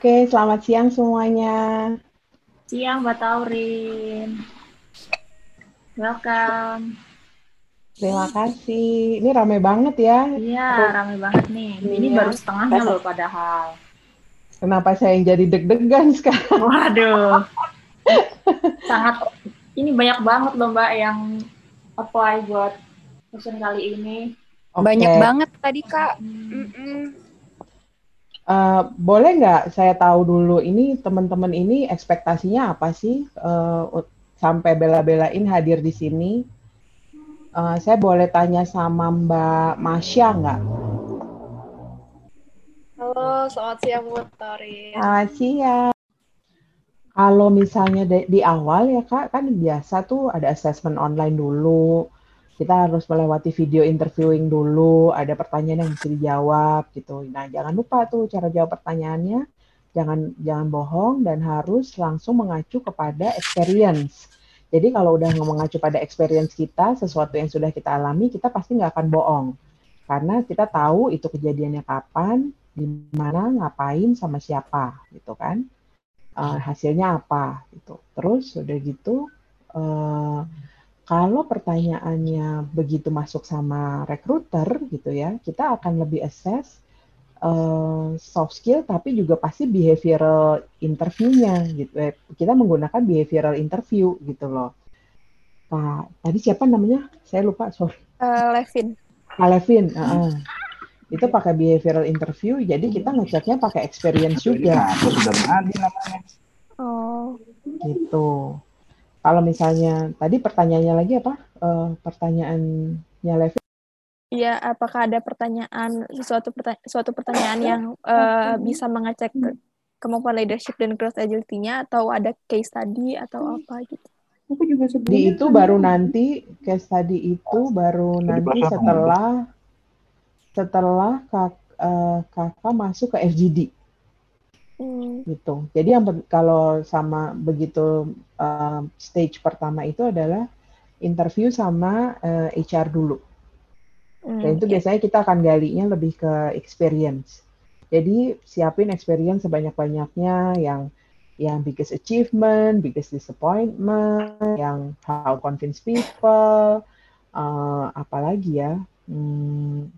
Oke, selamat siang semuanya. Siang, Mbak Taurin. Welcome. Terima kasih. Ini ramai banget ya. Iya, ramai banget nih. Ini Iya. baru setengahnya loh padahal. Kenapa saya yang jadi deg-degan sekarang? Waduh. Sangat ini banyak banget loh Mbak yang apply buat session kali ini. Oke. Banyak banget tadi kak. Hmm. Mm-mm. Eh, boleh nggak saya tahu dulu ini teman-teman ini ekspektasinya apa sih ut- sampai bela-belain hadir di sini? Eh, saya boleh tanya sama Mbak Masya nggak? Halo, selamat siang buat Torin. Selamat siang. Kalau misalnya di, di awal ya Kak, kan biasa tuh ada assessment online dulu. Kita harus melewati video interviewing dulu, ada pertanyaan yang mesti dijawab gitu. Nah, jangan lupa tuh cara jawab pertanyaannya. Jangan jangan bohong dan harus langsung mengacu kepada experience. Jadi kalau udah mengacu pada experience kita, sesuatu yang sudah kita alami, kita pasti nggak akan bohong. Karena kita tahu itu kejadiannya kapan, di mana, ngapain, sama siapa, gitu kan. Eh, hasilnya apa, gitu. Terus udah gitu, eh, kalau pertanyaannya begitu masuk sama recruiter, gitu ya, kita akan lebih assess eh, soft skill, tapi juga pasti behavioral interview-nya, gitu. Eh, kita menggunakan behavioral interview, gitu loh. Nah, tadi siapa namanya? Saya lupa, sorry. Eh, Levin. Alevin, heeh. itu pakai behavioral interview, jadi kita ngeceknya pakai experience juga, Nah, aku sudah namanya. Oh, gitu. Kalau misalnya tadi pertanyaannya lagi apa? Eh, pertanyaannya Levin, iya. Apakah ada pertanyaan sesuatu pertanyaan suatu pertanyaan yang eh, bisa mengecek ke- kemampuan leadership dan growth agility-nya atau ada case study atau apa gitu? Aku juga di itu kan baru nanti case study itu baru Jadi nanti setelah setelah kak, eh, kakak masuk ke FGD Hmm, gitu. Jadi yang kalau sama begitu eh, stage pertama itu adalah interview sama eh, HR dulu. hmm, Dan itu iya. biasanya kita akan galinya lebih ke experience. Jadi siapin experience sebanyak-banyaknya yang yang biggest achievement, biggest disappointment, yang how convince people, eh, apalagi ya. Hmm,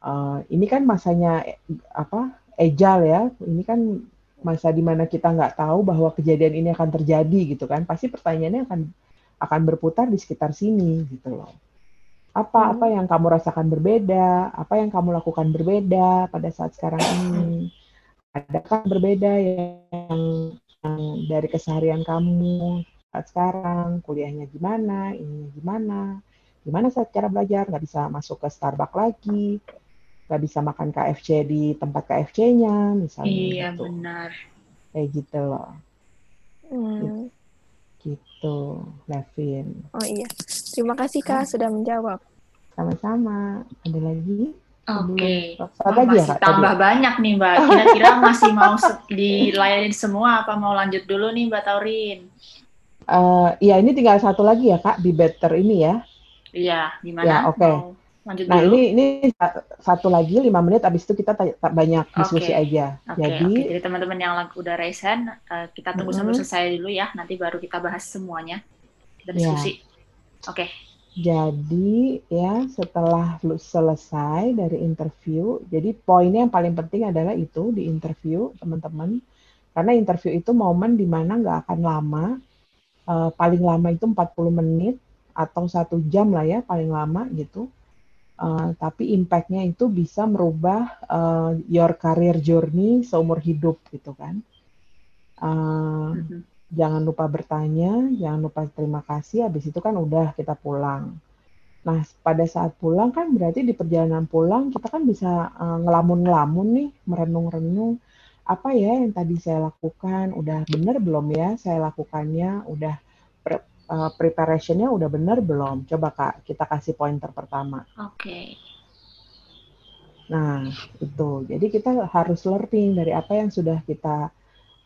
eh, ini kan masanya apa agile ya. Ini kan masa di mana kita nggak tahu bahwa kejadian ini akan terjadi gitu kan. Pasti pertanyaannya akan akan berputar di sekitar sini gitu loh. Apa apa yang kamu rasakan berbeda, apa yang kamu lakukan berbeda pada saat sekarang ini. Adakah berbeda yang, yang dari keseharian kamu saat sekarang, kuliahnya gimana, ininya gimana, gimana saat cara belajar, nggak bisa masuk ke Starbucks lagi, nggak bisa makan KFC di tempat KFC-nya, misalnya Iya, gitu. benar. Kayak gitu loh, Hmm, gitu, Levin. Oh iya. Terima kasih kak sudah menjawab. Sama-sama. Ada lagi? Oke. Satu Wah, lagi ya, masih Kak, tadi? tambah banyak nih Mbak. Kira-kira masih mau se- dilayani semua apa mau lanjut dulu nih Mbak Taurin? Eh, iya, ini tinggal satu lagi ya, Kak, di better ini ya. Iya, gimana? Ya, oke. Mau lanjut Nah, dulu? ini ini sa- satu lagi lima menit, abis itu kita ta- ta- banyak diskusi Oke. aja. Oke, Jadi, oke. Jadi teman-teman yang udah raise hand, eh, kita tunggu sampai Mm-mm. selesai dulu ya. Nanti baru kita bahas semuanya. Kita Ya. diskusi. Oke. jadi ya setelah lu selesai dari interview, jadi poinnya yang paling penting adalah itu di interview, teman-teman. Karena interview itu momen di mana nggak akan lama, eh, paling lama itu 40 menit atau satu jam lah ya, paling lama gitu. Eh, tapi impact-nya itu bisa merubah eh, your career journey seumur hidup gitu kan. Eh, Mhm. jangan lupa bertanya, jangan lupa terima kasih, habis itu kan udah kita pulang. Nah, pada saat pulang kan berarti di perjalanan pulang kita kan bisa eh, ngelamun-ngelamun nih, merenung-renung, apa ya yang tadi saya lakukan, udah bener belum ya saya lakukannya, udah eh, preparation-nya udah bener belum? Coba Kak, kita kasih pointer pertama. Oke. Nah, itu. Jadi kita harus learning dari apa yang sudah kita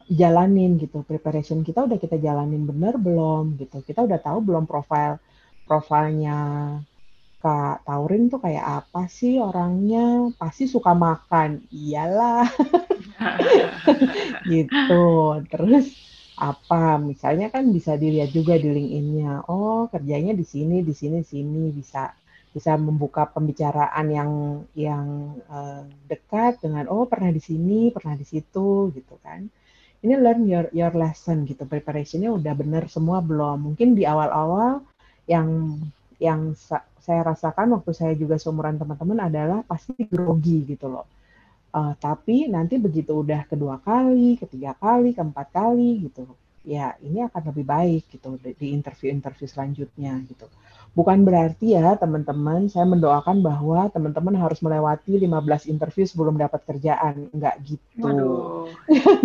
jalanin gitu. Preparation kita udah kita jalanin bener belum gitu. Kita udah tahu belum profile profilnya Kak Taurin tuh kayak apa sih orangnya? Pasti suka makan. Iyalah. gitu. Terus apa? Misalnya kan bisa dilihat juga di LinkedIn-nya. Oh, kerjanya di sini, di sini, sini bisa bisa membuka pembicaraan yang yang uh, dekat dengan oh pernah di sini, pernah di situ gitu kan. Ini learn your your lesson gitu. Preparationnya udah bener semua belum? Mungkin di awal-awal yang yang sa saya rasakan waktu saya juga seumuran teman-teman adalah pasti grogi gitu loh Uh, tapi nanti begitu udah kedua kali, ketiga kali, keempat kali gitu, ya ini akan lebih baik gitu di interview-interview selanjutnya gitu. Bukan berarti ya teman-teman, saya mendoakan bahwa teman-teman harus melewati 15 interview sebelum dapat kerjaan. Enggak gitu.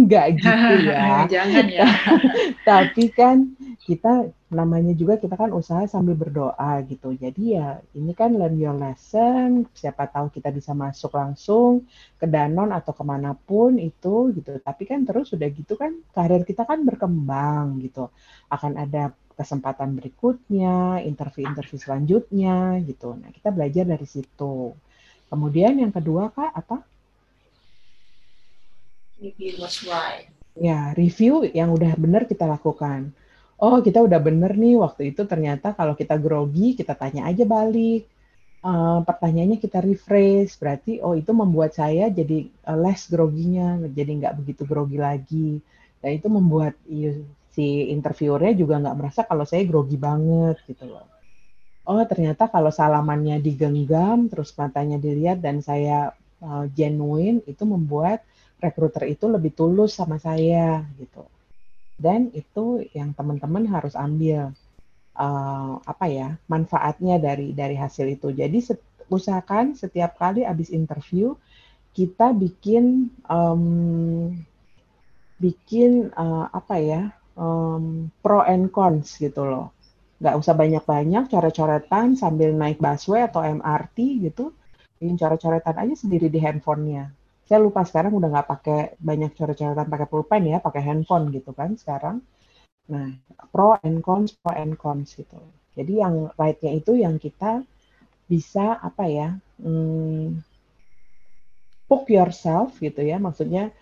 Enggak gitu ya. Jangan ya. Tapi kan kita namanya juga kita kan usaha sambil berdoa gitu. Jadi ya ini kan learn your lesson. Siapa tahu kita bisa masuk langsung ke Danon atau ke mana pun itu gitu. Tapi kan terus sudah gitu kan karir kita kan berkembang gitu. Akan ada kesempatan berikutnya, interview-interview selanjutnya gitu. Nah, kita belajar dari situ. Kemudian yang kedua Kak apa? Review was right. Ya, review yang udah benar kita lakukan. Oh, kita udah bener nih waktu itu ternyata kalau kita grogi, kita tanya aja balik. Uh, pertanyaannya kita refresh, berarti oh itu membuat saya jadi uh, less groginya, jadi nggak begitu grogi lagi. Dan itu membuat iya, si interviewernya juga nggak merasa kalau saya grogi banget gitu loh. Oh ternyata kalau salamannya digenggam, terus matanya dilihat dan saya uh, genuine, itu membuat rekruter itu lebih tulus sama saya gitu. Dan itu yang teman-teman harus ambil uh, apa ya manfaatnya dari dari hasil itu. Jadi set, usahakan setiap kali habis interview kita bikin um, bikin uh, apa ya um, pro and cons gitu loh. Nggak usah banyak-banyak coret-coretan sambil naik busway atau MRT gitu. Bikin coret-coretan aja sendiri di handphonenya. Saya lupa sekarang udah nggak pakai banyak coret-coretan pakai pulpen ya, pakai handphone gitu kan sekarang. Nah, pro and cons, pro and cons gitu. Jadi yang right-nya itu yang kita bisa apa ya, hmm, book yourself gitu ya, maksudnya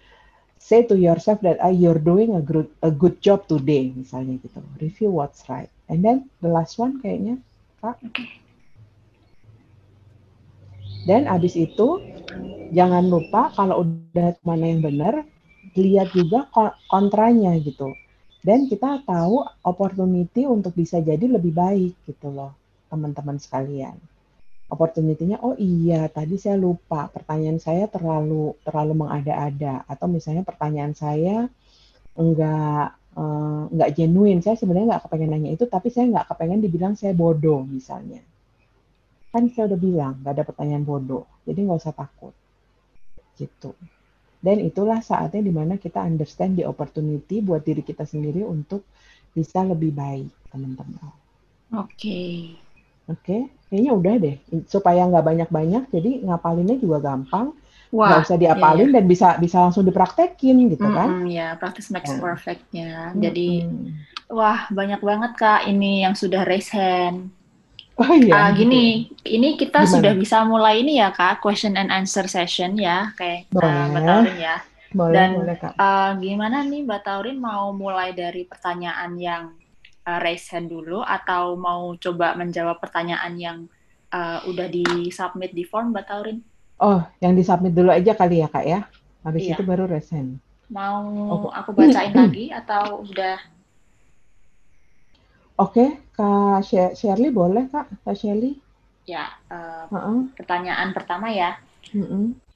say to yourself that ah, you're doing a good a good job today misalnya gitu. Review what's right. And then the last one kayaknya kak dan abis itu jangan lupa kalau udah mana yang benar lihat juga kontranya gitu. Dan kita tahu opportunity untuk bisa jadi lebih baik gitu loh teman-teman sekalian opportunity-nya oh iya tadi saya lupa pertanyaan saya terlalu terlalu mengada-ada atau misalnya pertanyaan saya enggak uh, enggak genuine saya sebenarnya enggak kepengen nanya itu tapi saya enggak kepengen dibilang saya bodoh misalnya. Kan saya udah bilang enggak ada pertanyaan bodoh jadi nggak usah takut gitu. Dan itulah saatnya di mana kita understand the opportunity buat diri kita sendiri untuk bisa lebih baik teman-teman. Oke. okay. Oke okay? kayaknya udah deh supaya nggak banyak-banyak jadi ngapalinnya juga gampang nggak usah diapalin iya, iya. dan bisa bisa langsung dipraktekin gitu kan ya practice makes ya. perfectnya jadi wah banyak banget kak ini yang sudah raise hand Oh iya. Uh, gini, ini kita Gimana? sudah bisa mulai ini ya kak, question and answer session ya, kayak uh, Mbak Taurin ya. Boleh, Dan boleh, kak. Uh, gimana nih Mbak Taurin mau mulai dari pertanyaan yang uh, raise hand dulu atau mau coba menjawab pertanyaan yang uh, udah di submit di form Mbak Taurin? Oh, yang di submit dulu aja kali ya kak ya. Habis iya. itu baru raise hand. Mau oh. aku bacain lagi atau udah? Oke, okay. Kak Shirley boleh Kak, Kak Shirley? Ya, uh, uh -uh. pertanyaan pertama ya. Uh -uh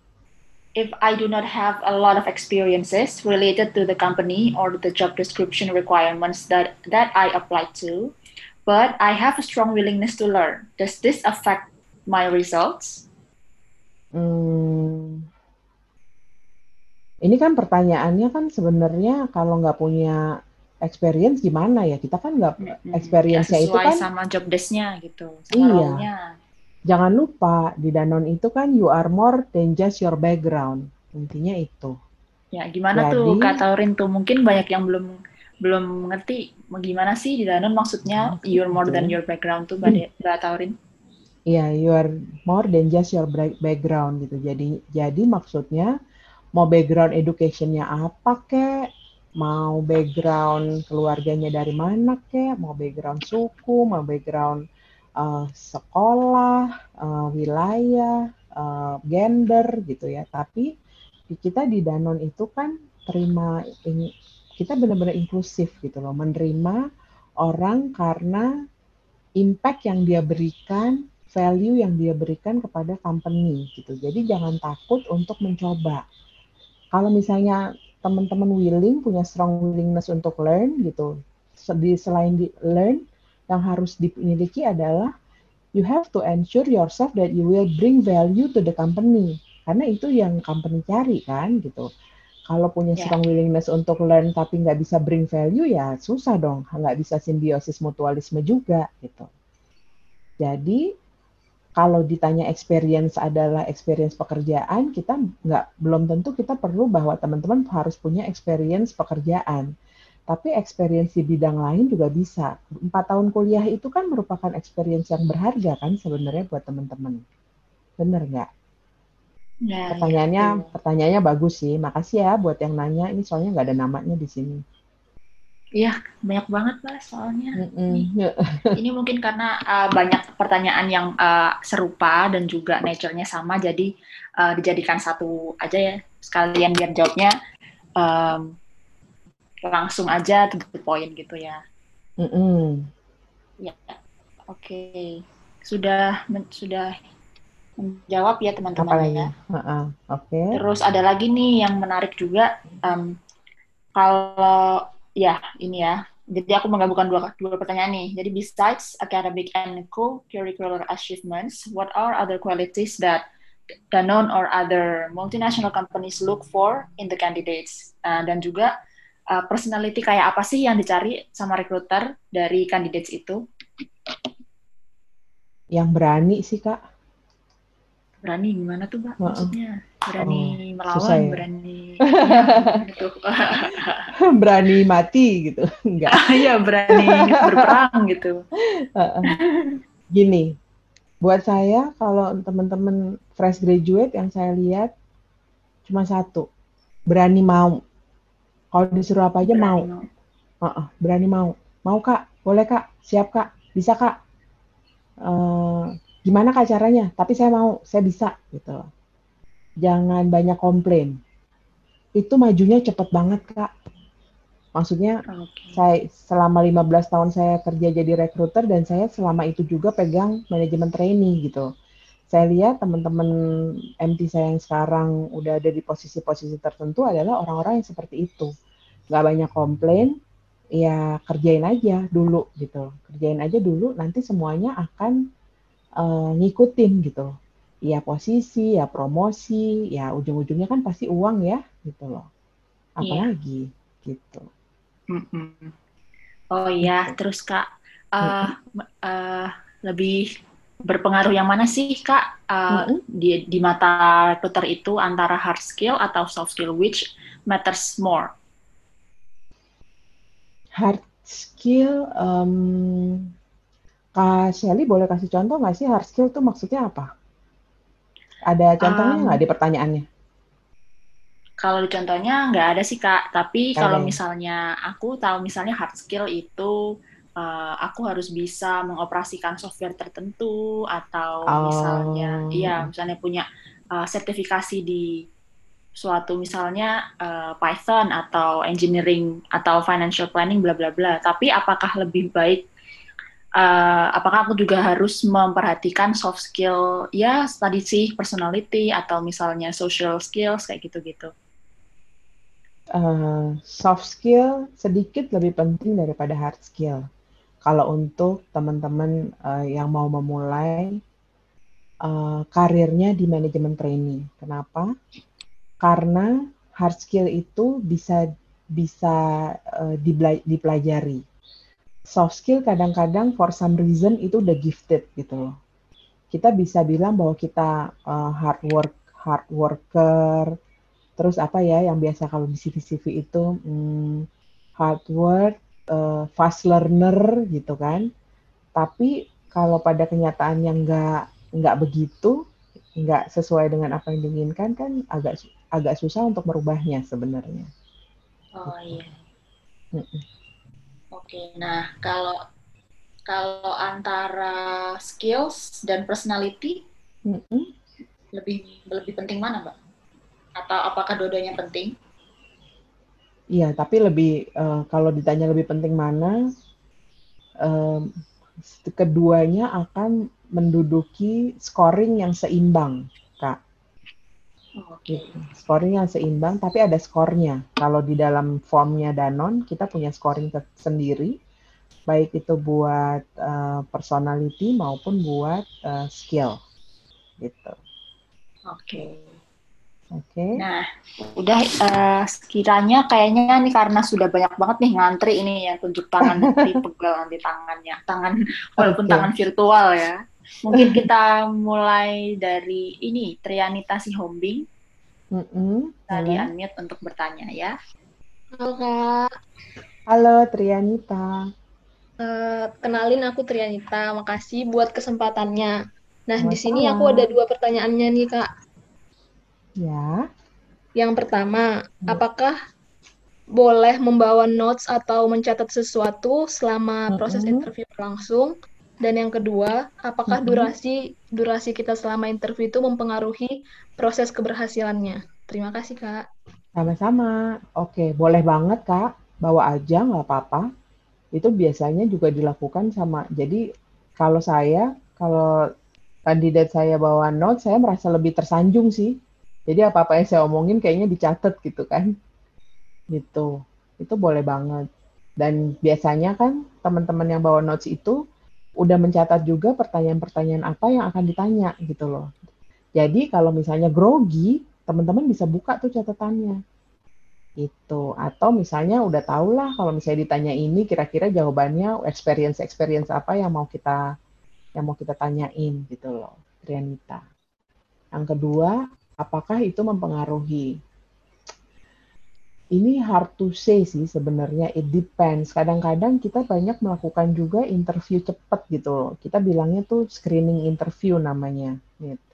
if I do not have a lot of experiences related to the company or the job description requirements that, that I apply to, but I have a strong willingness to learn, does this affect my results? Hmm. Ini kan pertanyaannya kan sebenarnya kalau nggak punya experience gimana ya? Kita kan nggak experience-nya itu kan sama job desk-nya gitu, sama iya. role-nya jangan lupa di Danon itu kan you are more than just your background. Intinya itu. Ya, gimana Jadi, tuh Kak Taurin tuh? Mungkin banyak yang belum belum ngerti gimana sih di Danon maksudnya oh, you're more than your background tuh Mbak, Mbak Taurin. Iya, yeah, you are more than just your background gitu. Jadi jadi maksudnya mau background educationnya apa kek, mau background keluarganya dari mana kek, mau background suku, mau background uh, sekolah, uh, wilayah, uh, gender gitu ya. Tapi kita di Danon itu kan terima ini kita benar-benar inklusif gitu loh, menerima orang karena impact yang dia berikan, value yang dia berikan kepada company gitu. Jadi jangan takut untuk mencoba. Kalau misalnya teman-teman willing punya strong willingness untuk learn gitu. Di selain di learn yang harus dimiliki adalah you have to ensure yourself that you will bring value to the company. Karena itu yang company cari kan gitu. Kalau punya yeah. strong willingness untuk learn tapi nggak bisa bring value ya susah dong, nggak bisa simbiosis mutualisme juga gitu. Jadi kalau ditanya experience adalah experience pekerjaan, kita nggak belum tentu kita perlu bahwa teman-teman harus punya experience pekerjaan. Tapi experience di bidang lain juga bisa. Empat tahun kuliah itu kan merupakan experience yang berharga kan sebenarnya buat teman-teman. Bener nggak? Ya, pertanyaannya, ya. pertanyaannya bagus sih. Makasih ya buat yang nanya. Ini soalnya nggak ada namanya di sini. Iya, banyak banget lah soalnya. Mm -mm. Ini, ini mungkin karena uh, banyak pertanyaan yang uh, serupa dan juga nature-nya sama, jadi uh, dijadikan satu aja ya, sekalian biar jawabnya um, langsung aja to the point gitu ya. Mm -mm. Ya, oke. Okay. Sudah men sudah menjawab ya teman-teman ya. Uh -uh. Oke. Okay. Terus ada lagi nih yang menarik juga. Um, kalau ya ini ya. Jadi aku menggabungkan dua, dua pertanyaan nih. Jadi besides academic and co-curricular achievements, what are other qualities that Danone or other multinational companies look for in the candidates? Uh, dan juga uh, personality kayak apa sih yang dicari sama recruiter dari candidates itu? Yang berani sih kak. Berani gimana tuh mbak? Maksudnya berani oh, melawan ya? berani gitu. berani mati gitu. Enggak. Ya berani berperang gitu. Gini buat saya kalau teman-teman fresh graduate yang saya lihat cuma satu berani mau kalau disuruh apa aja berani mau, mau. Uh -uh, berani mau mau kak boleh kak siap kak bisa kak uh, gimana kak caranya? Tapi saya mau, saya bisa gitu. Jangan banyak komplain. Itu majunya cepet banget kak. Maksudnya okay. saya selama 15 tahun saya kerja jadi recruiter dan saya selama itu juga pegang manajemen training gitu. Saya lihat teman-teman MT saya yang sekarang udah ada di posisi-posisi tertentu adalah orang-orang yang seperti itu. Gak banyak komplain, ya kerjain aja dulu gitu. Kerjain aja dulu, nanti semuanya akan uh, ngikutin gitu. Ya posisi, ya promosi, ya ujung-ujungnya kan pasti uang ya gitu loh. Iya. Apalagi yeah. gitu. Mm -mm. Oh iya, gitu. terus kak uh, uh, lebih berpengaruh yang mana sih kak uh, mm -hmm. di di mata recruiter itu antara hard skill atau soft skill which matters more? Hard skill um, Kak Shelly boleh kasih contoh nggak sih hard skill itu maksudnya apa? Ada contohnya nggak um, di pertanyaannya? Kalau contohnya nggak ada sih kak, tapi kalau misalnya aku tahu misalnya hard skill itu uh, aku harus bisa mengoperasikan software tertentu atau oh. misalnya, iya misalnya punya uh, sertifikasi di suatu misalnya uh, Python atau engineering atau financial planning bla bla bla. Tapi apakah lebih baik uh, apakah aku juga harus memperhatikan soft skill ya tadi sih personality atau misalnya social skills kayak gitu-gitu uh, soft skill sedikit lebih penting daripada hard skill kalau untuk teman-teman uh, yang mau memulai uh, karirnya di manajemen training. Kenapa? Karena hard skill itu bisa bisa uh, dipelajari. Soft skill kadang-kadang for some reason itu udah gifted gitu loh. Kita bisa bilang bahwa kita uh, hard work, hard worker, terus apa ya yang biasa kalau di CV-CV itu hmm, hard work, uh, fast learner gitu kan. Tapi kalau pada kenyataan yang nggak nggak begitu, nggak sesuai dengan apa yang diinginkan kan agak agak susah untuk merubahnya sebenarnya. Oh iya. Mm -mm. Oke, nah kalau kalau antara skills dan personality mm -mm. lebih lebih penting mana, mbak? Atau apakah dua-duanya penting? Iya, tapi lebih uh, kalau ditanya lebih penting mana, um, keduanya akan menduduki scoring yang seimbang, kak. Okay. Scoring yang seimbang, tapi ada skornya. Kalau di dalam formnya Danon, kita punya scoring sendiri, baik itu buat uh, personality maupun buat uh, skill, gitu. Oke. Okay. Oke. Okay. Nah, udah uh, sekiranya kayaknya nih karena sudah banyak banget nih ngantri ini yang tunjuk tangan nanti pegal nanti tangannya, tangan walaupun okay. tangan virtual ya. Mungkin kita mulai dari ini Trianita si Hombing. Mm -hmm. Tadi mm unmute untuk bertanya ya. Halo Kak. Halo Trianita. Uh, kenalin aku Trianita. Makasih buat kesempatannya. Nah, di sini aku ada dua pertanyaannya nih Kak. Ya. Yang pertama, hmm. apakah boleh membawa notes atau mencatat sesuatu selama proses hmm. interview berlangsung? Dan yang kedua, apakah hmm. durasi durasi kita selama interview itu mempengaruhi proses keberhasilannya? Terima kasih, Kak. Sama-sama. Oke, boleh banget, Kak. Bawa aja, nggak apa-apa. Itu biasanya juga dilakukan sama. Jadi, kalau saya, kalau kandidat saya bawa notes, saya merasa lebih tersanjung sih jadi apa-apa yang saya omongin kayaknya dicatat gitu kan. Gitu. Itu boleh banget. Dan biasanya kan teman-teman yang bawa notes itu udah mencatat juga pertanyaan-pertanyaan apa yang akan ditanya gitu loh. Jadi kalau misalnya grogi, teman-teman bisa buka tuh catatannya. Itu. Atau misalnya udah tau lah kalau misalnya ditanya ini kira-kira jawabannya experience-experience apa yang mau kita yang mau kita tanyain gitu loh, Trianita. Yang kedua, apakah itu mempengaruhi? Ini hard to say sih sebenarnya, it depends. Kadang-kadang kita banyak melakukan juga interview cepat gitu Kita bilangnya tuh screening interview namanya. Gitu.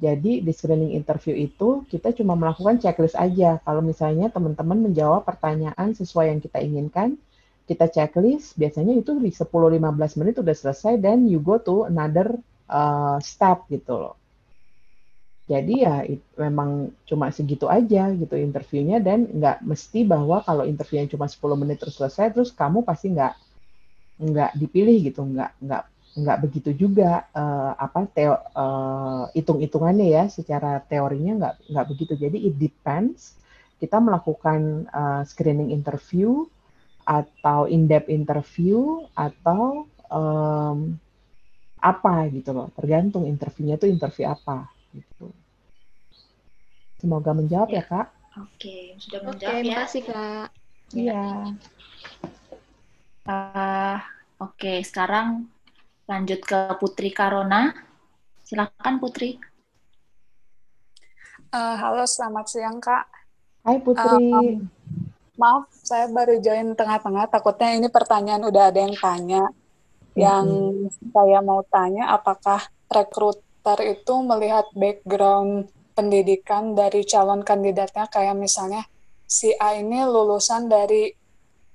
Jadi di screening interview itu kita cuma melakukan checklist aja. Kalau misalnya teman-teman menjawab pertanyaan sesuai yang kita inginkan, kita checklist, biasanya itu di 10-15 menit udah selesai dan you go to another uh, step gitu loh. Jadi ya it, memang cuma segitu aja gitu interviewnya dan nggak mesti bahwa kalau interviewnya cuma 10 menit terus selesai terus kamu pasti nggak nggak dipilih gitu nggak nggak nggak begitu juga uh, apa teo, uh, hitung-hitungannya ya secara teorinya nggak nggak begitu. Jadi it depends. Kita melakukan uh, screening interview atau in-depth interview atau um, apa gitu loh tergantung interviewnya itu interview apa gitu Semoga menjawab ya, ya Kak. Oke, sudah menjawab Oke, ya. Terima kasih Kak. Iya. Uh, Oke, sekarang lanjut ke Putri Karona. Silakan Putri. Uh, halo, selamat siang Kak. Hai Putri. Uh, maaf, saya baru join tengah-tengah. Takutnya ini pertanyaan udah ada yang tanya. Yang hmm. saya mau tanya, apakah rekruter itu melihat background pendidikan dari calon kandidatnya kayak misalnya si A ini lulusan dari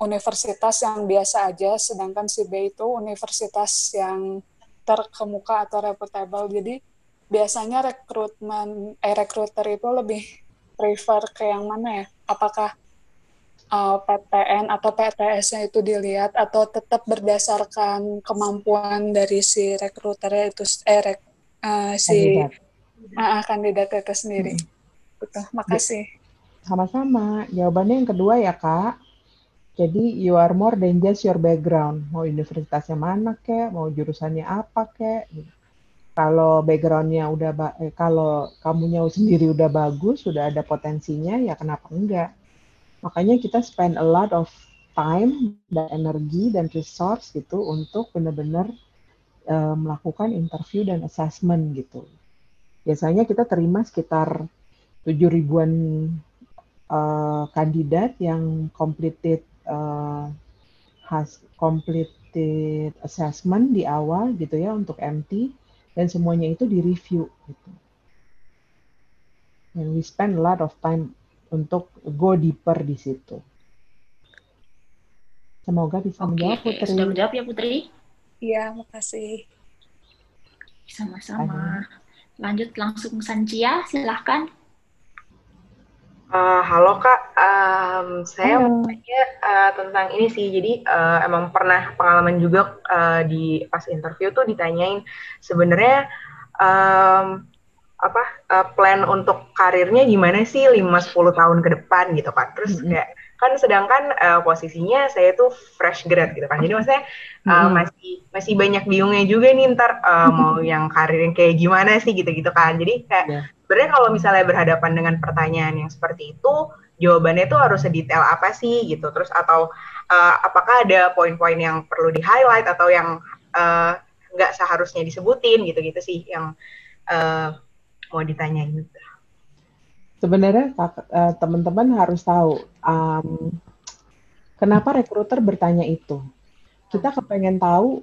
universitas yang biasa aja sedangkan si B itu universitas yang terkemuka atau reputable. Jadi biasanya rekrutmen eh rekruter itu lebih prefer ke yang mana ya? Apakah uh, PTN atau PTS-nya itu dilihat atau tetap berdasarkan kemampuan dari si rekruternya itu eh rek, uh, si uh, kandidat itu sendiri. Hmm. Betul, makasih. Sama-sama. Jawabannya yang kedua ya, Kak. Jadi you are more than just your background. Mau universitasnya mana kek, mau jurusannya apa kek. Kalau backgroundnya udah, eh, kalau kamunya sendiri udah bagus, sudah ada potensinya, ya kenapa enggak? Makanya kita spend a lot of time dan energi dan resource gitu untuk benar-benar uh, melakukan interview dan assessment gitu biasanya kita terima sekitar tujuh ribuan uh, kandidat yang completed uh, has completed assessment di awal gitu ya untuk MT dan semuanya itu direview gitu. And we spend a lot of time untuk go deeper di situ. Semoga bisa okay. menjawab Putri. Sudah menjawab ya Putri? Iya, makasih. Sama-sama. Lanjut langsung Sancia, silahkan. Uh, halo Kak, um, saya mau tanya uh, tentang ini sih. Jadi uh, emang pernah pengalaman juga uh, di pas interview tuh ditanyain sebenarnya um, apa uh, plan untuk karirnya gimana sih 5-10 tahun ke depan gitu Kak. Terus kayak kan sedangkan uh, posisinya saya tuh fresh grad gitu kan. Jadi maksudnya uh, masih masih banyak bingungnya juga nih ntar uh, mau yang karir yang kayak gimana sih gitu-gitu kan. Jadi kayak yeah sebenarnya kalau misalnya berhadapan dengan pertanyaan yang seperti itu jawabannya itu harus sedetail apa sih gitu terus atau uh, apakah ada poin-poin yang perlu di highlight atau yang uh, nggak seharusnya disebutin gitu-gitu sih yang uh, mau ditanyain. Sebenarnya teman-teman harus tahu um, kenapa rekruter bertanya itu. Kita kepengen tahu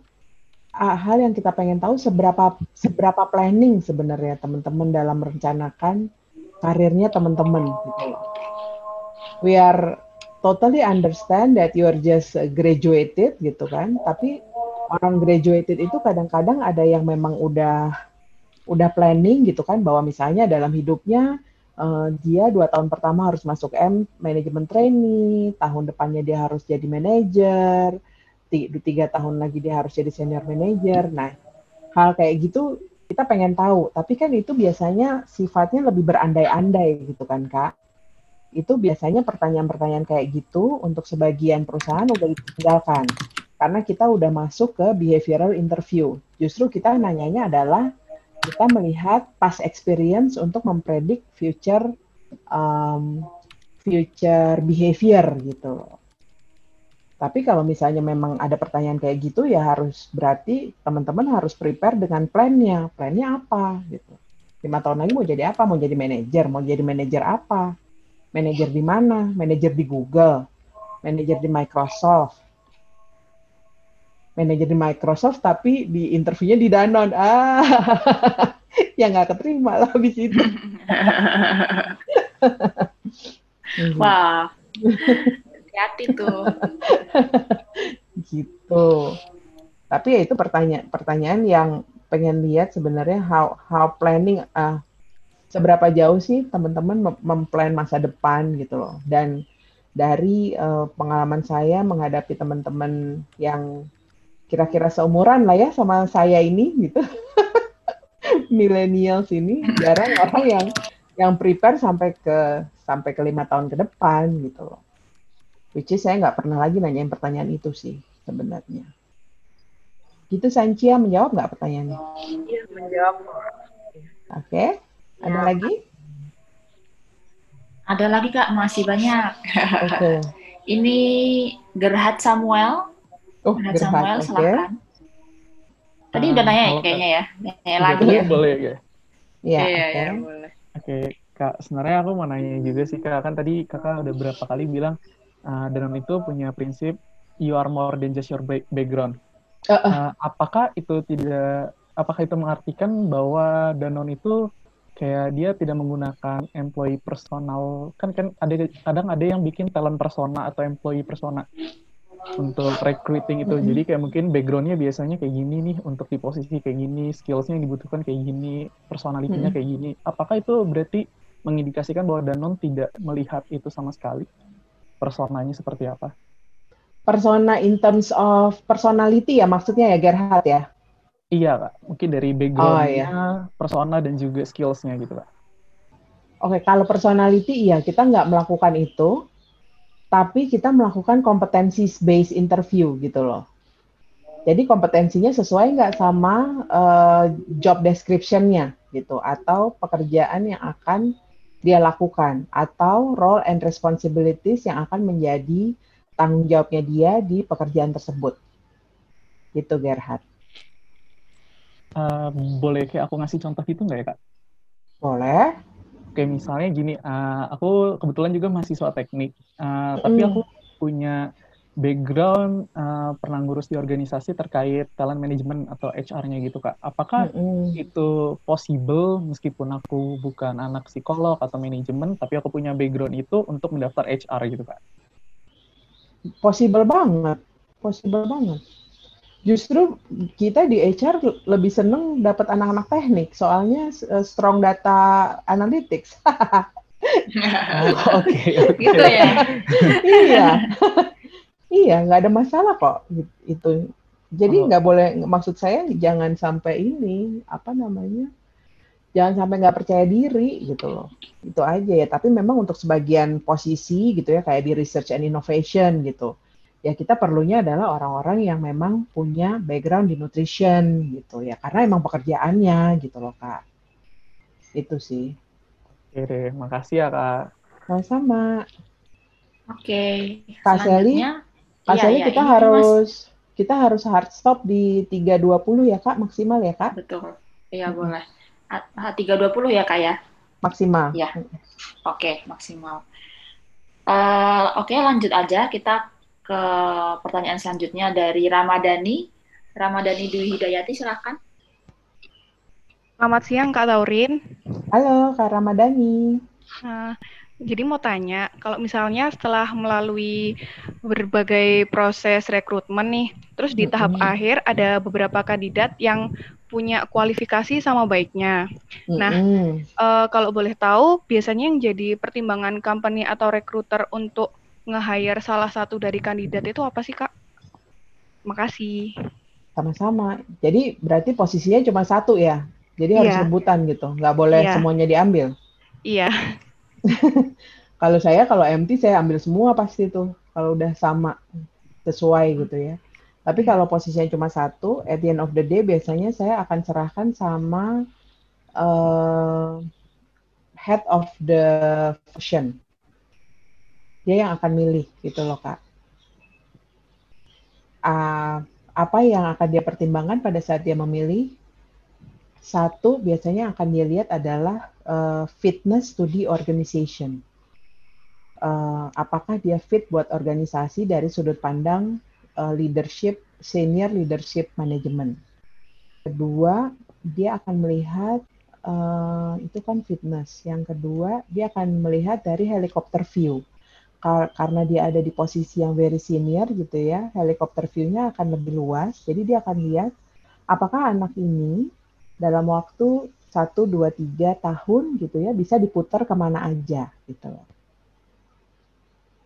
hal yang kita pengen tahu seberapa seberapa planning sebenarnya teman-teman dalam merencanakan karirnya teman-teman gitu. We are totally understand that you are just graduated gitu kan, tapi orang graduated itu kadang-kadang ada yang memang udah udah planning gitu kan bahwa misalnya dalam hidupnya uh, dia dua tahun pertama harus masuk M manajemen trainee, tahun depannya dia harus jadi manajer, tiga tahun lagi dia harus jadi senior manager. Nah, hal kayak gitu kita pengen tahu. Tapi kan itu biasanya sifatnya lebih berandai-andai gitu kan, Kak. Itu biasanya pertanyaan-pertanyaan kayak gitu untuk sebagian perusahaan udah ditinggalkan. Karena kita udah masuk ke behavioral interview. Justru kita nanyanya adalah kita melihat past experience untuk mempredik future um, future behavior gitu. Tapi kalau misalnya memang ada pertanyaan kayak gitu ya harus berarti teman-teman harus prepare dengan plannya. Plannya apa gitu. Lima tahun lagi mau jadi apa? Mau jadi manajer? Mau jadi manajer apa? Manajer di mana? Manajer di Google? Manajer di Microsoft? Manajer di Microsoft tapi di interviewnya di Danone. Ah, ya nggak keterima lah habis itu. Wah hati-hati tuh. gitu. Tapi ya itu pertanyaan pertanyaan yang pengen lihat sebenarnya how how planning uh, seberapa jauh sih teman-teman memplan masa depan gitu loh. Dan dari uh, pengalaman saya menghadapi teman-teman yang kira-kira seumuran lah ya sama saya ini gitu. Millennials ini jarang orang yang yang prepare sampai ke sampai ke lima tahun ke depan gitu loh. Which is saya nggak pernah lagi nanyain pertanyaan itu sih sebenarnya. Gitu Sancia menjawab nggak pertanyaannya? Iya menjawab. Oke, okay. ada ya. lagi? Ada lagi kak, masih banyak. Oke. Okay. Ini Gerhard Samuel. Oh, Gerhard, Samuel, okay. silakan. Tadi uh, udah nanya ya kayaknya ya. Nanya lagi ya. Boleh ya. Iya, iya, okay. ya, boleh. Oke, okay. Kak, sebenarnya aku mau nanya juga sih Kak, kan tadi Kakak udah berapa kali bilang uh, Danon itu punya prinsip you are more than just your background. Uh, uh. Uh, apakah itu tidak apakah itu mengartikan bahwa Danon itu kayak dia tidak menggunakan employee personal kan kan ada kadang ada yang bikin talent persona atau employee persona untuk recruiting itu mm -hmm. jadi kayak mungkin backgroundnya biasanya kayak gini nih untuk di posisi kayak gini skillsnya yang dibutuhkan kayak gini personalitinya mm -hmm. kayak gini apakah itu berarti mengindikasikan bahwa Danon tidak melihat itu sama sekali personanya seperti apa? Persona in terms of personality ya maksudnya ya Gerhard ya? Iya kak, mungkin dari backgroundnya, oh, iya. persona dan juga skillsnya gitu kak. Oke, kalau personality iya kita nggak melakukan itu, tapi kita melakukan kompetensi based interview gitu loh. Jadi kompetensinya sesuai nggak sama uh, job description-nya gitu, atau pekerjaan yang akan dia lakukan atau role and responsibilities yang akan menjadi tanggung jawabnya dia di pekerjaan tersebut. Gitu Gerhard. Uh, boleh kayak aku ngasih contoh itu nggak ya kak? Boleh. Oke misalnya gini, uh, aku kebetulan juga mahasiswa teknik, uh, mm. tapi aku punya background uh, pernah ngurus di organisasi terkait talent management atau HR-nya gitu kak. Apakah mm-hmm. itu possible meskipun aku bukan anak psikolog atau manajemen, tapi aku punya background itu untuk mendaftar HR gitu kak? Possible banget, possible banget. Justru kita di HR lebih seneng dapat anak-anak teknik, soalnya uh, strong data analytics. Oke, oke. Gitu ya. iya. Iya, nggak ada masalah kok itu. Jadi oh. nggak boleh, maksud saya jangan sampai ini apa namanya, jangan sampai nggak percaya diri gitu loh. Itu aja ya. Tapi memang untuk sebagian posisi gitu ya, kayak di research and innovation gitu, ya kita perlunya adalah orang-orang yang memang punya background di nutrition gitu ya, karena emang pekerjaannya gitu loh kak. Itu sih. Oke deh, makasih ya kak. Sama-sama. Oke. Kak Sally, Kak iya, iya, kita harus mas. kita harus hard stop di 320 ya Kak, maksimal ya Kak? Betul. Iya, hmm. boleh. 320 ya Kak ya? Maksimal. Ya. Oke, okay, maksimal. Uh, Oke, okay, lanjut aja kita ke pertanyaan selanjutnya dari Ramadhani. Ramadhani Dwi Hidayati, silahkan. Selamat siang Kak Taurin. Halo Kak Ramadhani. Uh, jadi mau tanya, kalau misalnya setelah melalui berbagai proses rekrutmen nih, terus di tahap mm-hmm. akhir ada beberapa kandidat yang punya kualifikasi sama baiknya. Mm-hmm. Nah, uh, kalau boleh tahu, biasanya yang jadi pertimbangan company atau recruiter untuk nge-hire salah satu dari kandidat itu apa sih, Kak? Makasih. Sama-sama. Jadi berarti posisinya cuma satu ya? Jadi harus yeah. rebutan gitu, nggak boleh yeah. semuanya diambil? Iya. kalau saya kalau MT saya ambil semua pasti tuh kalau udah sama sesuai gitu ya. Tapi kalau posisinya cuma satu, at the end of the day biasanya saya akan serahkan sama uh, head of the function. Dia yang akan milih gitu loh kak. Uh, apa yang akan dia pertimbangkan pada saat dia memilih? Satu biasanya akan dia lihat adalah uh, fitness to the organization. Uh, apakah dia fit buat organisasi dari sudut pandang uh, leadership, senior leadership management. Kedua, dia akan melihat uh, itu kan fitness. Yang kedua, dia akan melihat dari helikopter view. Karena dia ada di posisi yang very senior gitu ya, helikopter view-nya akan lebih luas. Jadi dia akan lihat apakah anak ini dalam waktu satu dua tiga tahun gitu ya bisa diputar ke mana aja gitu. Loh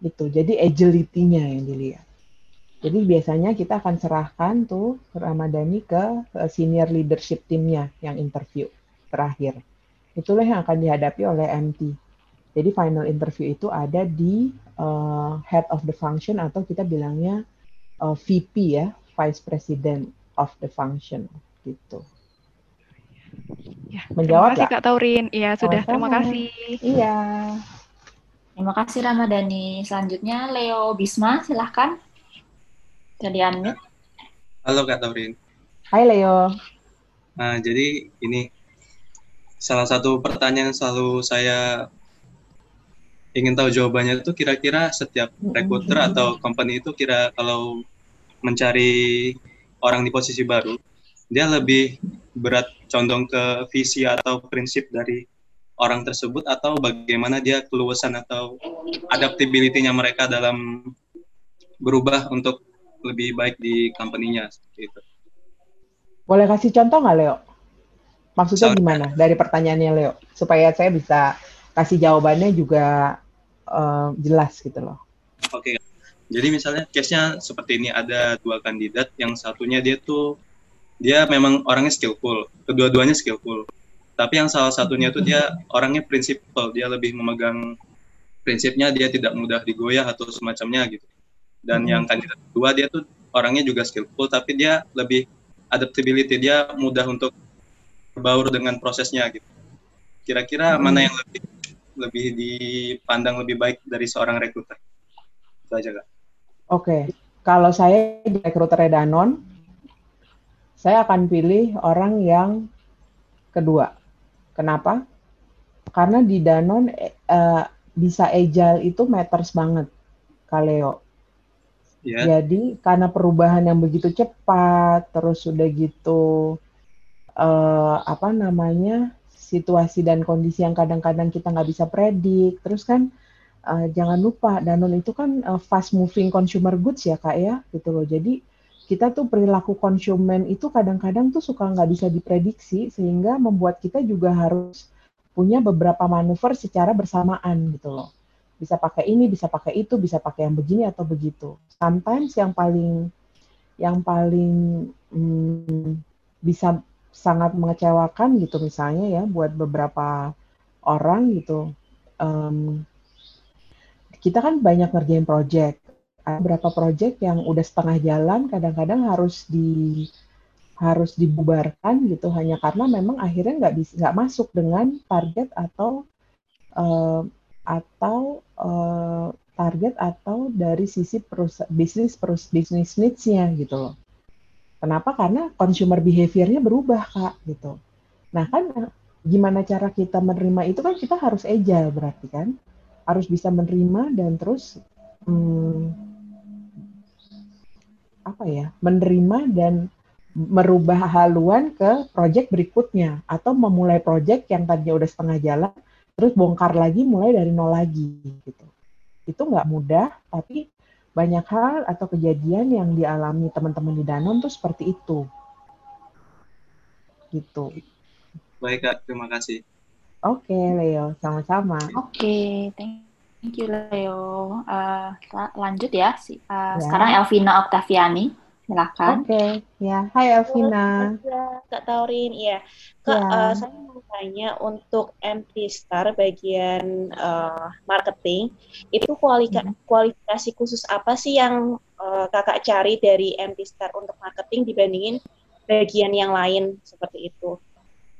gitu. Jadi agility-nya yang dilihat. Jadi biasanya kita akan serahkan tuh Ramadhani ke senior leadership timnya yang interview terakhir. Itulah yang akan dihadapi oleh MT jadi final interview itu ada di uh, head of the function atau kita bilangnya uh, eh, VP ya vice president of the function gitu Ya, Menjawab terima kasih Kak Taurin. Iya, sudah. Oh, terima kasih. Iya. Terima kasih Ramadhani. Selanjutnya Leo Bisma, silahkan. Jadi unmute. Halo Kak Taurin. Hai Leo. Nah, jadi ini salah satu pertanyaan selalu saya ingin tahu jawabannya itu kira-kira setiap recruiter atau company itu kira kalau mencari orang di posisi baru dia lebih berat condong ke visi atau prinsip dari orang tersebut atau bagaimana dia keluasan atau adaptability-nya mereka dalam berubah untuk lebih baik di company-nya seperti itu. Boleh kasih contoh nggak Leo? Maksudnya Sorry. gimana dari pertanyaannya Leo supaya saya bisa kasih jawabannya juga uh, jelas gitu loh. Oke. Okay. Jadi misalnya case-nya seperti ini ada dua kandidat yang satunya dia tuh dia memang orangnya skillful kedua-duanya skillful tapi yang salah satunya itu dia orangnya prinsipal dia lebih memegang prinsipnya dia tidak mudah digoyah atau semacamnya gitu dan hmm. yang kandidat kedua dia tuh orangnya juga skillful tapi dia lebih adaptability dia mudah untuk berbaur dengan prosesnya gitu kira-kira hmm. mana yang lebih lebih dipandang lebih baik dari seorang rekruter itu aja kak oke okay. kalau saya di rekruter Danon saya akan pilih orang yang kedua. Kenapa? Karena di Danon uh, bisa agile itu matters banget, Kaleo. Yeah. Jadi karena perubahan yang begitu cepat, terus sudah gitu uh, apa namanya situasi dan kondisi yang kadang-kadang kita nggak bisa predik. Terus kan uh, jangan lupa Danone itu kan uh, fast moving consumer goods ya kak ya, gitu loh. Jadi kita tuh perilaku konsumen itu kadang-kadang tuh suka nggak bisa diprediksi sehingga membuat kita juga harus punya beberapa manuver secara bersamaan gitu loh bisa pakai ini, bisa pakai itu, bisa pakai yang begini atau begitu. Sometimes yang paling yang paling hmm, bisa sangat mengecewakan gitu misalnya ya buat beberapa orang gitu. Um, kita kan banyak ngerjain project. Ada beberapa project yang udah setengah jalan, kadang-kadang harus di harus dibubarkan gitu hanya karena memang akhirnya nggak bisa nggak masuk dengan target atau uh, atau uh, target atau dari sisi perus bisnis perus bisnis needs-nya gitu loh. Kenapa? Karena consumer behavior-nya berubah kak gitu. Nah kan gimana cara kita menerima itu kan kita harus agile berarti kan harus bisa menerima dan terus hmm, apa ya menerima dan merubah haluan ke project berikutnya atau memulai project yang tadinya udah setengah jalan terus bongkar lagi mulai dari nol lagi gitu. Itu nggak mudah, tapi banyak hal atau kejadian yang dialami teman-teman di Danon tuh seperti itu. Gitu. Baik Kak, terima kasih. Oke, okay, Leo, sama-sama. Oke, okay, thank you Leo. Uh, lanjut ya. Uh, ya. Sekarang Elvina Oktaviani. Silakan. Oke, okay. ya. Hai Elvina. Kak Taurin, iya. Kak, ya. uh, saya mau tanya untuk MP Star bagian uh, marketing, itu kualika hmm. kualifikasi khusus apa sih yang uh, Kakak cari dari MP Star untuk marketing dibandingin bagian yang lain seperti itu?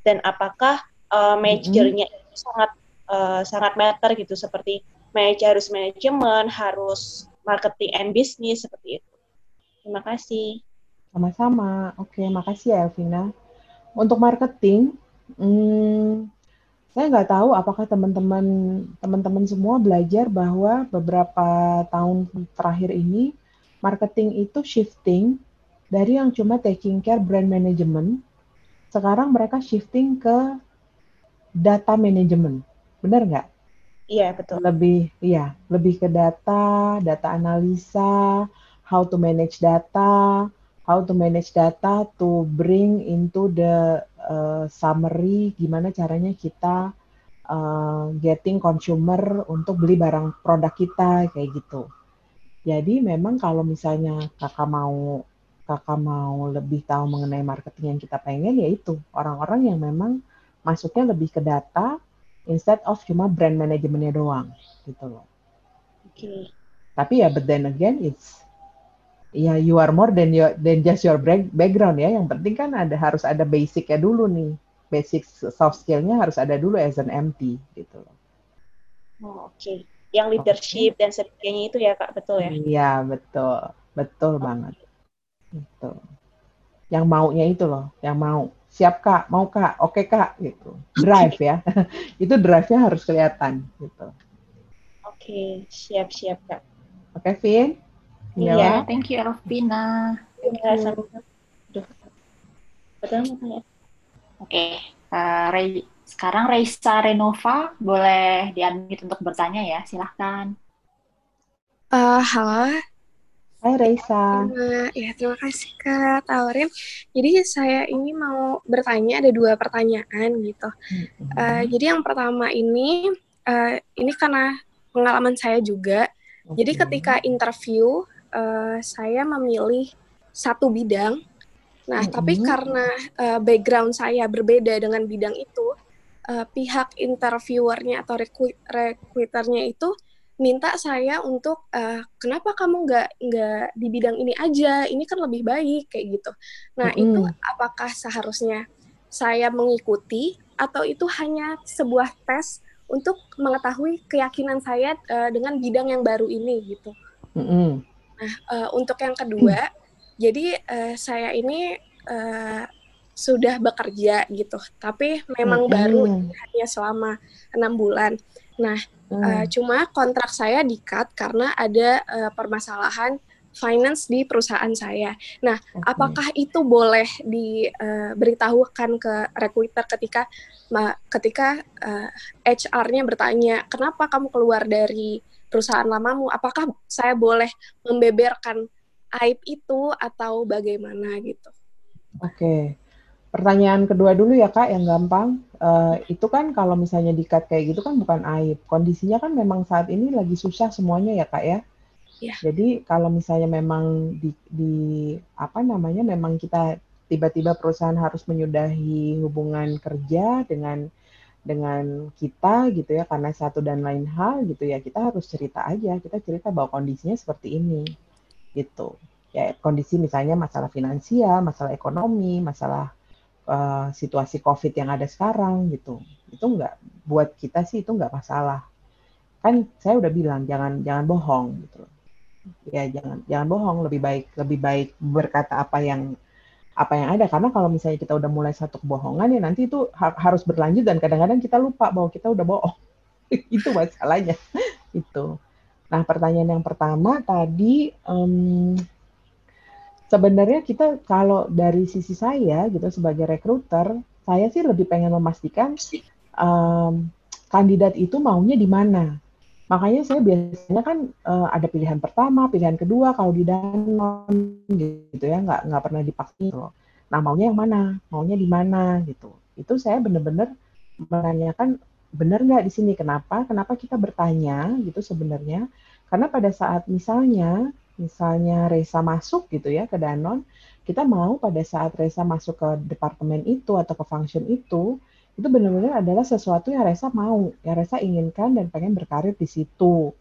Dan apakah uh, majornya hmm. itu sangat uh, sangat matter gitu seperti harus manajemen, harus marketing and business seperti itu? Terima kasih. Sama-sama. Oke, makasih ya Elvina. Untuk marketing, hmm, saya nggak tahu apakah teman-teman teman-teman semua belajar bahwa beberapa tahun terakhir ini marketing itu shifting dari yang cuma taking care brand management, sekarang mereka shifting ke data management. Benar nggak? Iya, betul. Lebih, iya, lebih ke data, data analisa, how to manage data, how to manage data to bring into the uh, summary gimana caranya kita uh, getting consumer untuk beli barang produk kita kayak gitu. Jadi memang kalau misalnya kakak mau kakak mau lebih tahu mengenai marketing yang kita pengen yaitu orang-orang yang memang masuknya lebih ke data instead of cuma brand manajemennya doang gitu loh. Oke. Okay. Tapi ya but then again it's ya you are more than your than just your background ya. Yang penting kan ada harus ada basicnya dulu nih. Basic soft skillnya harus ada dulu as an MT gitu loh. Oh, Oke, okay. yang leadership okay. dan sebagainya itu ya kak betul ya? Iya betul, betul oh. banget. Betul. Yang maunya itu loh, yang mau siap kak, mau kak, oke okay, kak gitu. Drive ya, itu drive-nya harus kelihatan gitu. Oke, okay. siap siap kak. Oke, okay, Vin. Iya, yeah, thank you Elvina. Iya, Oke, uh, Ray, sekarang Reisa Renova boleh diunmute untuk bertanya ya, silahkan. Uh, halo. Hai Reisa. Uh, ya, terima kasih Kak Taurin. Jadi saya ini mau bertanya, ada dua pertanyaan gitu. Uh, jadi yang pertama ini, uh, ini karena pengalaman saya juga. Okay. Jadi ketika interview, uh, saya memilih satu bidang. Nah, mm -hmm. tapi karena uh, background saya berbeda dengan bidang itu, uh, pihak interviewernya atau recruiternya itu minta saya untuk uh, kenapa kamu nggak nggak di bidang ini aja? Ini kan lebih baik kayak gitu. Nah, mm -hmm. itu apakah seharusnya saya mengikuti atau itu hanya sebuah tes untuk mengetahui keyakinan saya uh, dengan bidang yang baru ini gitu? Mm -hmm. Nah, uh, untuk yang kedua, hmm. jadi uh, saya ini uh, sudah bekerja gitu, tapi memang hmm. baru hanya selama enam bulan. Nah, hmm. uh, cuma kontrak saya di-cut karena ada uh, permasalahan finance di perusahaan saya. Nah, okay. apakah itu boleh diberitahukan uh, ke recruiter ketika ketika uh, HR-nya bertanya, "Kenapa kamu keluar dari perusahaan lamamu? Apakah saya boleh membeberkan aib itu atau bagaimana gitu?" Oke. Okay. Pertanyaan kedua dulu ya Kak, yang gampang. Uh, itu kan kalau misalnya dikat kayak gitu kan bukan aib. Kondisinya kan memang saat ini lagi susah semuanya ya Kak ya. Ya. Jadi kalau misalnya memang di, di apa namanya memang kita tiba-tiba perusahaan harus menyudahi hubungan kerja dengan dengan kita gitu ya karena satu dan lain hal gitu ya kita harus cerita aja kita cerita bahwa kondisinya seperti ini gitu ya kondisi misalnya masalah finansial masalah ekonomi masalah uh, situasi COVID yang ada sekarang gitu. Itu enggak buat kita sih itu enggak masalah. Kan saya udah bilang jangan jangan bohong gitu Ya jangan jangan bohong, lebih baik lebih baik berkata apa yang apa yang ada karena kalau misalnya kita udah mulai satu kebohongan ya nanti itu ha harus berlanjut dan kadang-kadang kita lupa bahwa kita udah bohong. itu masalahnya. itu. Nah, pertanyaan yang pertama tadi um, sebenarnya kita kalau dari sisi saya gitu sebagai rekruter, saya sih lebih pengen memastikan um, kandidat itu maunya di mana. Makanya saya biasanya kan uh, ada pilihan pertama, pilihan kedua kalau di danon gitu ya, nggak nggak pernah dipaksa loh. Nah maunya yang mana, maunya di mana gitu. Itu saya benar-benar menanyakan benar nggak di sini kenapa, kenapa kita bertanya gitu sebenarnya. Karena pada saat misalnya misalnya Reza masuk gitu ya ke Danon, kita mau pada saat Reza masuk ke departemen itu atau ke function itu, itu benar-benar adalah sesuatu yang Reza mau, yang Reza inginkan dan pengen berkarir di situ.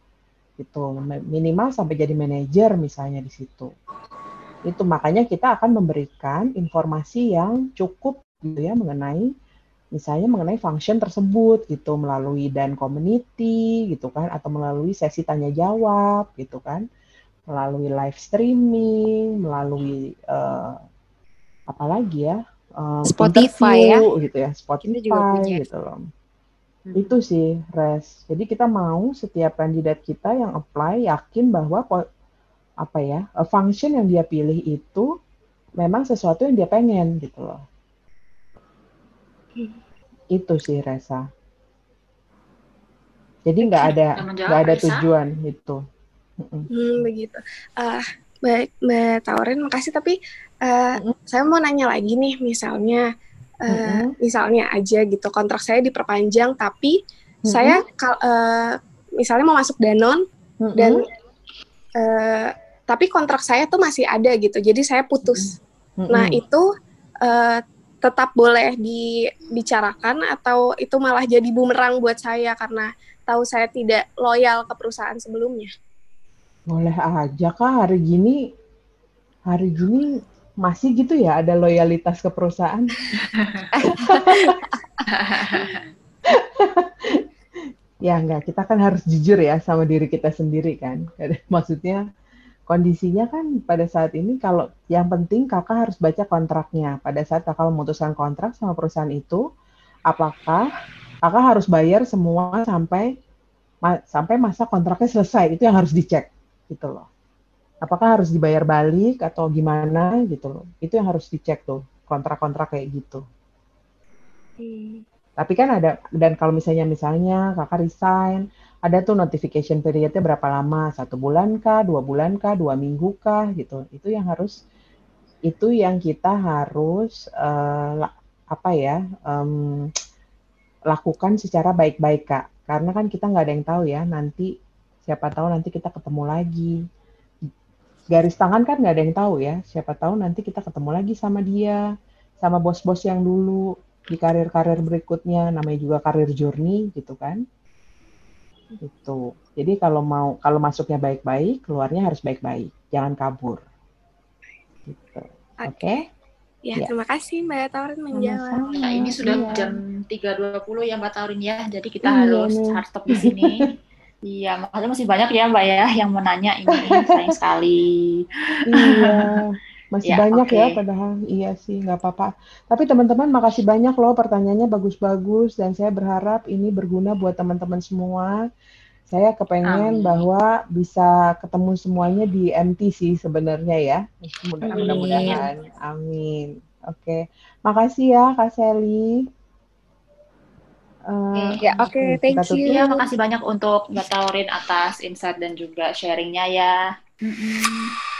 Gitu. Minimal sampai jadi manajer misalnya di situ. Itu makanya kita akan memberikan informasi yang cukup gitu ya mengenai misalnya mengenai function tersebut gitu melalui dan community gitu kan atau melalui sesi tanya jawab gitu kan melalui live streaming, melalui uh, apa lagi ya? Um, Spotify ya, gitu ya, Spotify gitu loh. Hmm. Itu sih res. Jadi kita mau setiap kandidat kita yang apply yakin bahwa apa ya, function yang dia pilih itu memang sesuatu yang dia pengen gitu loh. Hmm. Itu sih Resa. Jadi nggak ada nggak ada tujuan itu. Hmm, begitu. Uh, baik, Mbak Taurin, makasih. Tapi uh, mm-hmm. saya mau nanya lagi nih, misalnya, uh, mm-hmm. misalnya aja gitu, kontrak saya diperpanjang, tapi mm-hmm. saya uh, misalnya mau masuk Danon mm-hmm. dan uh, tapi kontrak saya tuh masih ada gitu, jadi saya putus. Mm-hmm. Nah itu uh, tetap boleh dibicarakan atau itu malah jadi bumerang buat saya karena tahu saya tidak loyal ke perusahaan sebelumnya. Boleh aja kak hari gini hari gini masih gitu ya ada loyalitas ke perusahaan. ya enggak, kita kan harus jujur ya sama diri kita sendiri kan. Maksudnya kondisinya kan pada saat ini kalau yang penting kakak harus baca kontraknya. Pada saat kakak memutuskan kontrak sama perusahaan itu, apakah kakak harus bayar semua sampai sampai masa kontraknya selesai. Itu yang harus dicek gitu loh. Apakah harus dibayar balik atau gimana gitu loh. Itu yang harus dicek tuh kontrak-kontrak kayak gitu. Hmm. Tapi kan ada dan kalau misalnya misalnya kakak resign, ada tuh notification periodnya berapa lama, satu bulan kah, dua bulan kah, dua minggu kah gitu. Itu yang harus itu yang kita harus uh, apa ya um, lakukan secara baik-baik kak. Karena kan kita nggak ada yang tahu ya nanti Siapa tahu nanti kita ketemu lagi. Garis tangan kan nggak ada yang tahu ya. Siapa tahu nanti kita ketemu lagi sama dia, sama bos-bos yang dulu di karir-karir berikutnya. Namanya juga karir journey gitu kan. Itu. Jadi kalau mau kalau masuknya baik-baik, keluarnya harus baik-baik. Jangan kabur. Gitu. Oke. Okay? Ya, ya, terima kasih Mbak Taurin menjawab. Nah, ini sudah iya. jam 3.20 ya Mbak Taurin ya. Jadi kita iya, harus hard stop di sini. Iya, makanya masih banyak ya Mbak ya yang menanya ini sayang sekali. Iya, masih ya, banyak okay. ya padahal iya sih nggak apa-apa. Tapi teman-teman makasih banyak loh pertanyaannya bagus-bagus dan saya berharap ini berguna buat teman-teman semua. Saya kepengen Amin. bahwa bisa ketemu semuanya di MT sih sebenarnya ya. Mudah-mudahan. Amin. Oke. Makasih ya Kak Sally. Uh, ya, oke, okay, thank you. Ya, makasih banyak untuk Mbak Taurin atas insight dan juga sharingnya ya. Mm -mm.